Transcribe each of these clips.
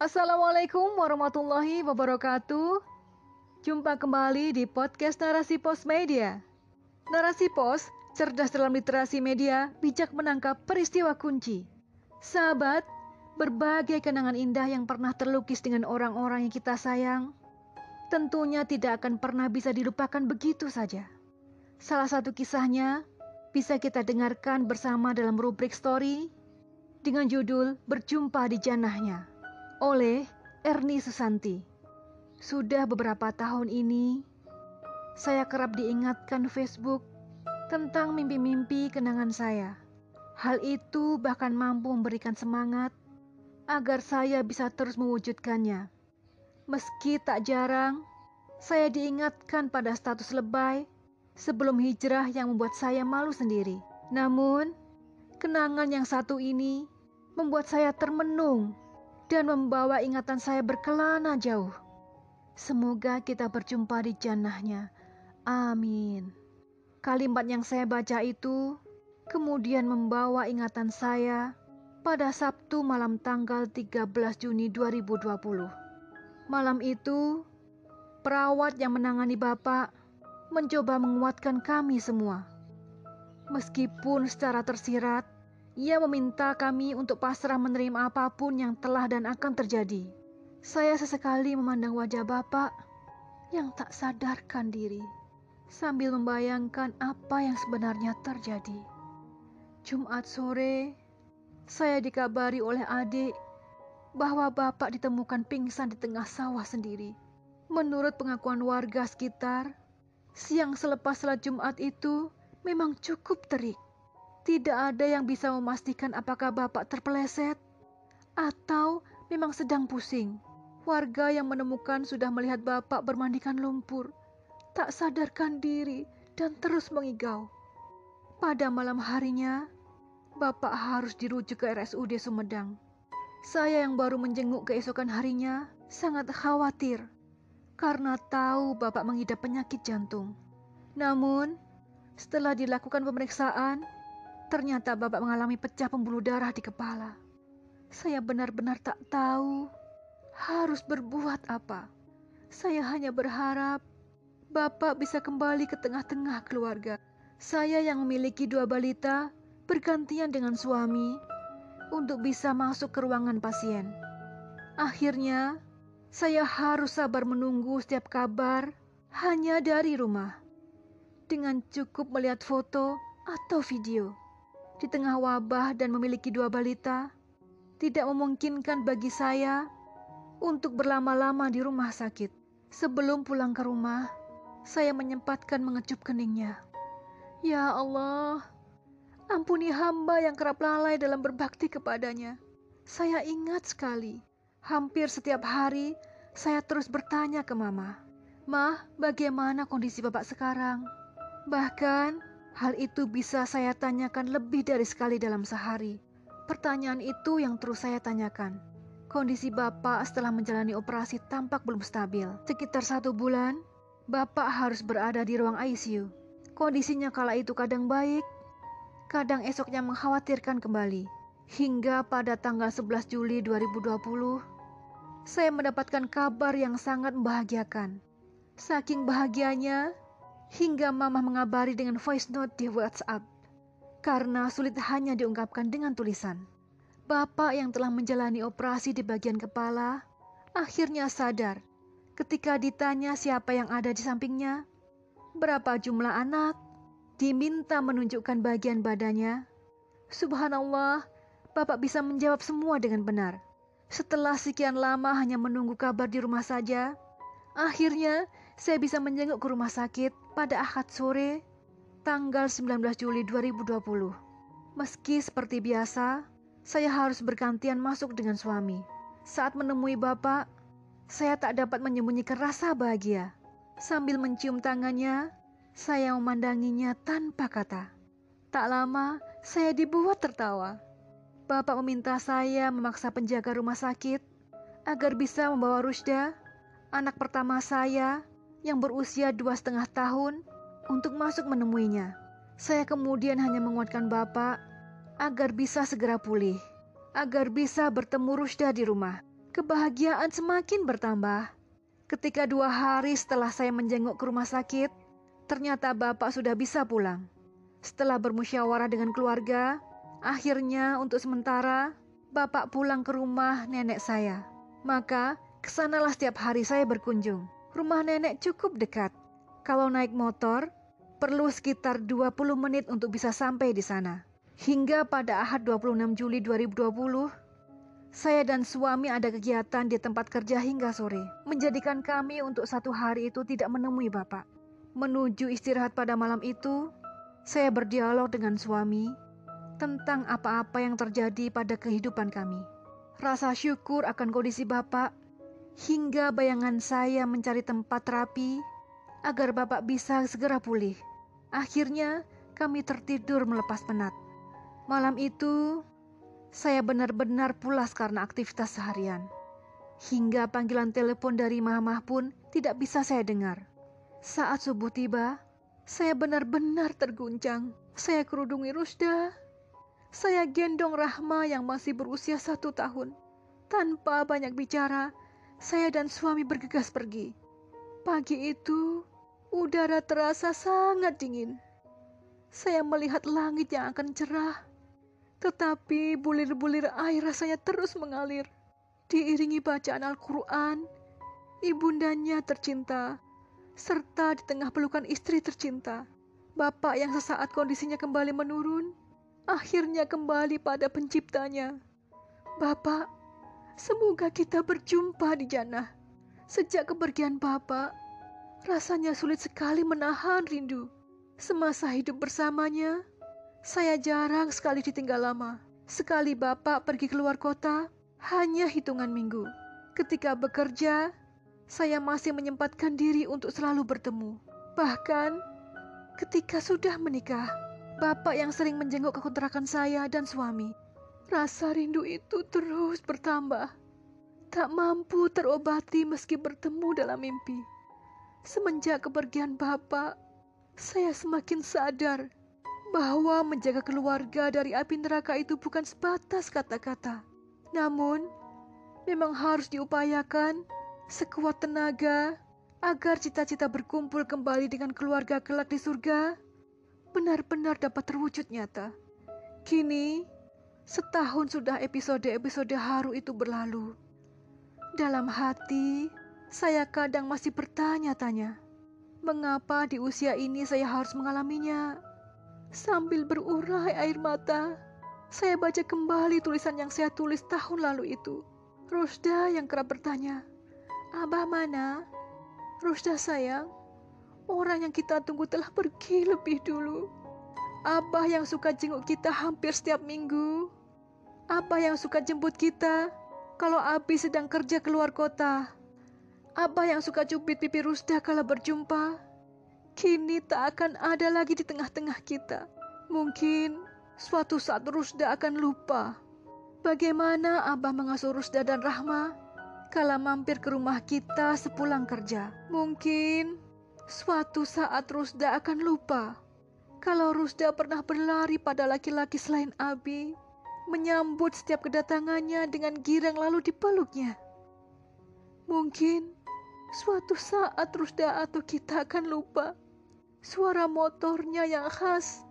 Assalamualaikum warahmatullahi wabarakatuh. Jumpa kembali di podcast Narasi Pos Media. Narasi Pos, cerdas dalam literasi media, bijak menangkap peristiwa kunci. Sahabat, berbagai kenangan indah yang pernah terlukis dengan orang-orang yang kita sayang, tentunya tidak akan pernah bisa dilupakan begitu saja. Salah satu kisahnya bisa kita dengarkan bersama dalam rubrik story dengan judul Berjumpa di Janahnya oleh Erni Susanti. Sudah beberapa tahun ini, saya kerap diingatkan Facebook tentang mimpi-mimpi kenangan saya. Hal itu bahkan mampu memberikan semangat agar saya bisa terus mewujudkannya. Meski tak jarang, saya diingatkan pada status lebay sebelum hijrah yang membuat saya malu sendiri. Namun, kenangan yang satu ini membuat saya termenung dan membawa ingatan saya berkelana jauh. Semoga kita berjumpa di jannahnya. Amin. Kalimat yang saya baca itu kemudian membawa ingatan saya pada Sabtu malam tanggal 13 Juni 2020. Malam itu, perawat yang menangani Bapak mencoba menguatkan kami semua. Meskipun secara tersirat, ia meminta kami untuk pasrah menerima apa pun yang telah dan akan terjadi. Saya sesekali memandang wajah Bapak yang tak sadarkan diri sambil membayangkan apa yang sebenarnya terjadi. Jumat sore, saya dikabari oleh adik bahwa Bapak ditemukan pingsan di tengah sawah sendiri. Menurut pengakuan warga sekitar, siang selepas salat Jumat itu memang cukup terik. Tidak ada yang bisa memastikan apakah bapak terpeleset atau memang sedang pusing. Warga yang menemukan sudah melihat bapak bermandikan lumpur, tak sadarkan diri dan terus mengigau. Pada malam harinya, bapak harus dirujuk ke RSUD Sumedang. Saya yang baru menjenguk keesokan harinya sangat khawatir karena tahu bapak mengidap penyakit jantung. Namun, setelah dilakukan pemeriksaan, Ternyata bapak mengalami pecah pembuluh darah di kepala. Saya benar-benar tak tahu harus berbuat apa. Saya hanya berharap bapak bisa kembali ke tengah-tengah keluarga. Saya yang memiliki dua balita bergantian dengan suami untuk bisa masuk ke ruangan pasien. Akhirnya, saya harus sabar menunggu setiap kabar hanya dari rumah. Dengan cukup melihat foto atau video di tengah wabah dan memiliki dua balita, tidak memungkinkan bagi saya untuk berlama-lama di rumah sakit. Sebelum pulang ke rumah, saya menyempatkan mengecup keningnya. Ya Allah, ampuni hamba yang kerap lalai dalam berbakti kepadanya. Saya ingat sekali, hampir setiap hari saya terus bertanya ke Mama, Mah, bagaimana kondisi Bapak sekarang? Bahkan Hal itu bisa saya tanyakan lebih dari sekali dalam sehari. Pertanyaan itu yang terus saya tanyakan. Kondisi Bapak setelah menjalani operasi tampak belum stabil. Sekitar satu bulan, Bapak harus berada di ruang ICU. Kondisinya kala itu kadang baik, kadang esoknya mengkhawatirkan kembali. Hingga pada tanggal 11 Juli 2020, saya mendapatkan kabar yang sangat membahagiakan. Saking bahagianya, hingga mama mengabari dengan voice note di WhatsApp. Karena sulit hanya diungkapkan dengan tulisan. Bapak yang telah menjalani operasi di bagian kepala akhirnya sadar ketika ditanya siapa yang ada di sampingnya, berapa jumlah anak, diminta menunjukkan bagian badannya. Subhanallah, Bapak bisa menjawab semua dengan benar. Setelah sekian lama hanya menunggu kabar di rumah saja, akhirnya saya bisa menjenguk ke rumah sakit pada Ahad sore tanggal 19 Juli 2020. Meski seperti biasa, saya harus bergantian masuk dengan suami. Saat menemui bapak, saya tak dapat menyembunyikan rasa bahagia. Sambil mencium tangannya, saya memandanginya tanpa kata. Tak lama, saya dibuat tertawa. Bapak meminta saya memaksa penjaga rumah sakit agar bisa membawa Rusda, anak pertama saya, yang berusia dua setengah tahun untuk masuk menemuinya. Saya kemudian hanya menguatkan Bapak agar bisa segera pulih, agar bisa bertemu Rusda di rumah. kebahagiaan semakin bertambah. Ketika dua hari setelah saya menjenguk ke rumah sakit, ternyata bapak sudah bisa pulang. Setelah bermusyawarah dengan keluarga, akhirnya untuk sementara bapak pulang ke rumah nenek saya. Maka ke sanalah setiap hari saya berkunjung. Rumah nenek cukup dekat. Kalau naik motor, perlu sekitar 20 menit untuk bisa sampai di sana. Hingga pada Ahad 26 Juli 2020, saya dan suami ada kegiatan di tempat kerja hingga sore, menjadikan kami untuk satu hari itu tidak menemui Bapak. Menuju istirahat pada malam itu, saya berdialog dengan suami tentang apa-apa yang terjadi pada kehidupan kami. Rasa syukur akan kondisi Bapak, hingga bayangan saya mencari tempat terapi agar Bapak bisa segera pulih. Akhirnya, kami tertidur melepas penat. Malam itu, saya benar-benar pulas karena aktivitas seharian. Hingga panggilan telepon dari mamah pun tidak bisa saya dengar. Saat subuh tiba, saya benar-benar terguncang. Saya kerudungi Rusda. Saya gendong Rahma yang masih berusia satu tahun. Tanpa banyak bicara, saya dan suami bergegas pergi. Pagi itu, Udara terasa sangat dingin. Saya melihat langit yang akan cerah, tetapi bulir-bulir air rasanya terus mengalir. Diiringi bacaan Al-Quran, ibundanya tercinta, serta di tengah pelukan istri tercinta. Bapak yang sesaat kondisinya kembali menurun, akhirnya kembali pada penciptanya. Bapak, semoga kita berjumpa di jannah. Sejak kepergian Bapak, Rasanya sulit sekali menahan rindu. Semasa hidup bersamanya, saya jarang sekali ditinggal lama. Sekali bapak pergi keluar kota, hanya hitungan minggu. Ketika bekerja, saya masih menyempatkan diri untuk selalu bertemu. Bahkan ketika sudah menikah, bapak yang sering menjenguk ke kontrakan saya dan suami. Rasa rindu itu terus bertambah. Tak mampu terobati meski bertemu dalam mimpi. Semenjak kepergian Bapak, saya semakin sadar bahwa menjaga keluarga dari api neraka itu bukan sebatas kata-kata. Namun, memang harus diupayakan sekuat tenaga agar cita-cita berkumpul kembali dengan keluarga kelak di surga benar-benar dapat terwujud nyata. Kini, setahun sudah episode-episode haru itu berlalu. Dalam hati, saya kadang masih bertanya-tanya, mengapa di usia ini saya harus mengalaminya? Sambil berurai air mata, saya baca kembali tulisan yang saya tulis tahun lalu itu. Rusda yang kerap bertanya, Abah mana? Rusda sayang, orang yang kita tunggu telah pergi lebih dulu. Abah yang suka jenguk kita hampir setiap minggu. Abah yang suka jemput kita kalau Abi sedang kerja keluar kota. Abah yang suka cubit pipi Rusda kalau berjumpa, kini tak akan ada lagi di tengah-tengah kita. Mungkin suatu saat Rusda akan lupa bagaimana Abah mengasuh Rusda dan Rahma kala mampir ke rumah kita sepulang kerja. Mungkin suatu saat Rusda akan lupa kalau Rusda pernah berlari pada laki-laki selain Abi, menyambut setiap kedatangannya dengan girang lalu dipeluknya. Mungkin Suatu saat Rusda atau kita akan lupa suara motornya yang khas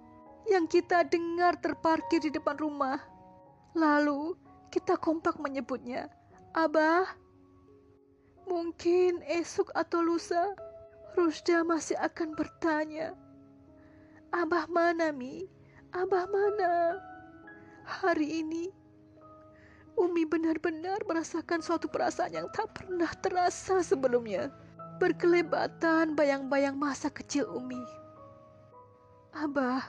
yang kita dengar terparkir di depan rumah. Lalu kita kompak menyebutnya, Abah. Mungkin esok atau lusa Rusda masih akan bertanya, Abah mana Mi? Abah mana? Hari ini Umi benar-benar merasakan suatu perasaan yang tak pernah terasa sebelumnya. Berkelebatan bayang-bayang masa kecil Umi. Abah,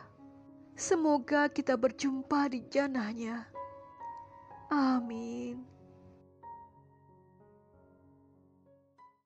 semoga kita berjumpa di janahnya. Amin.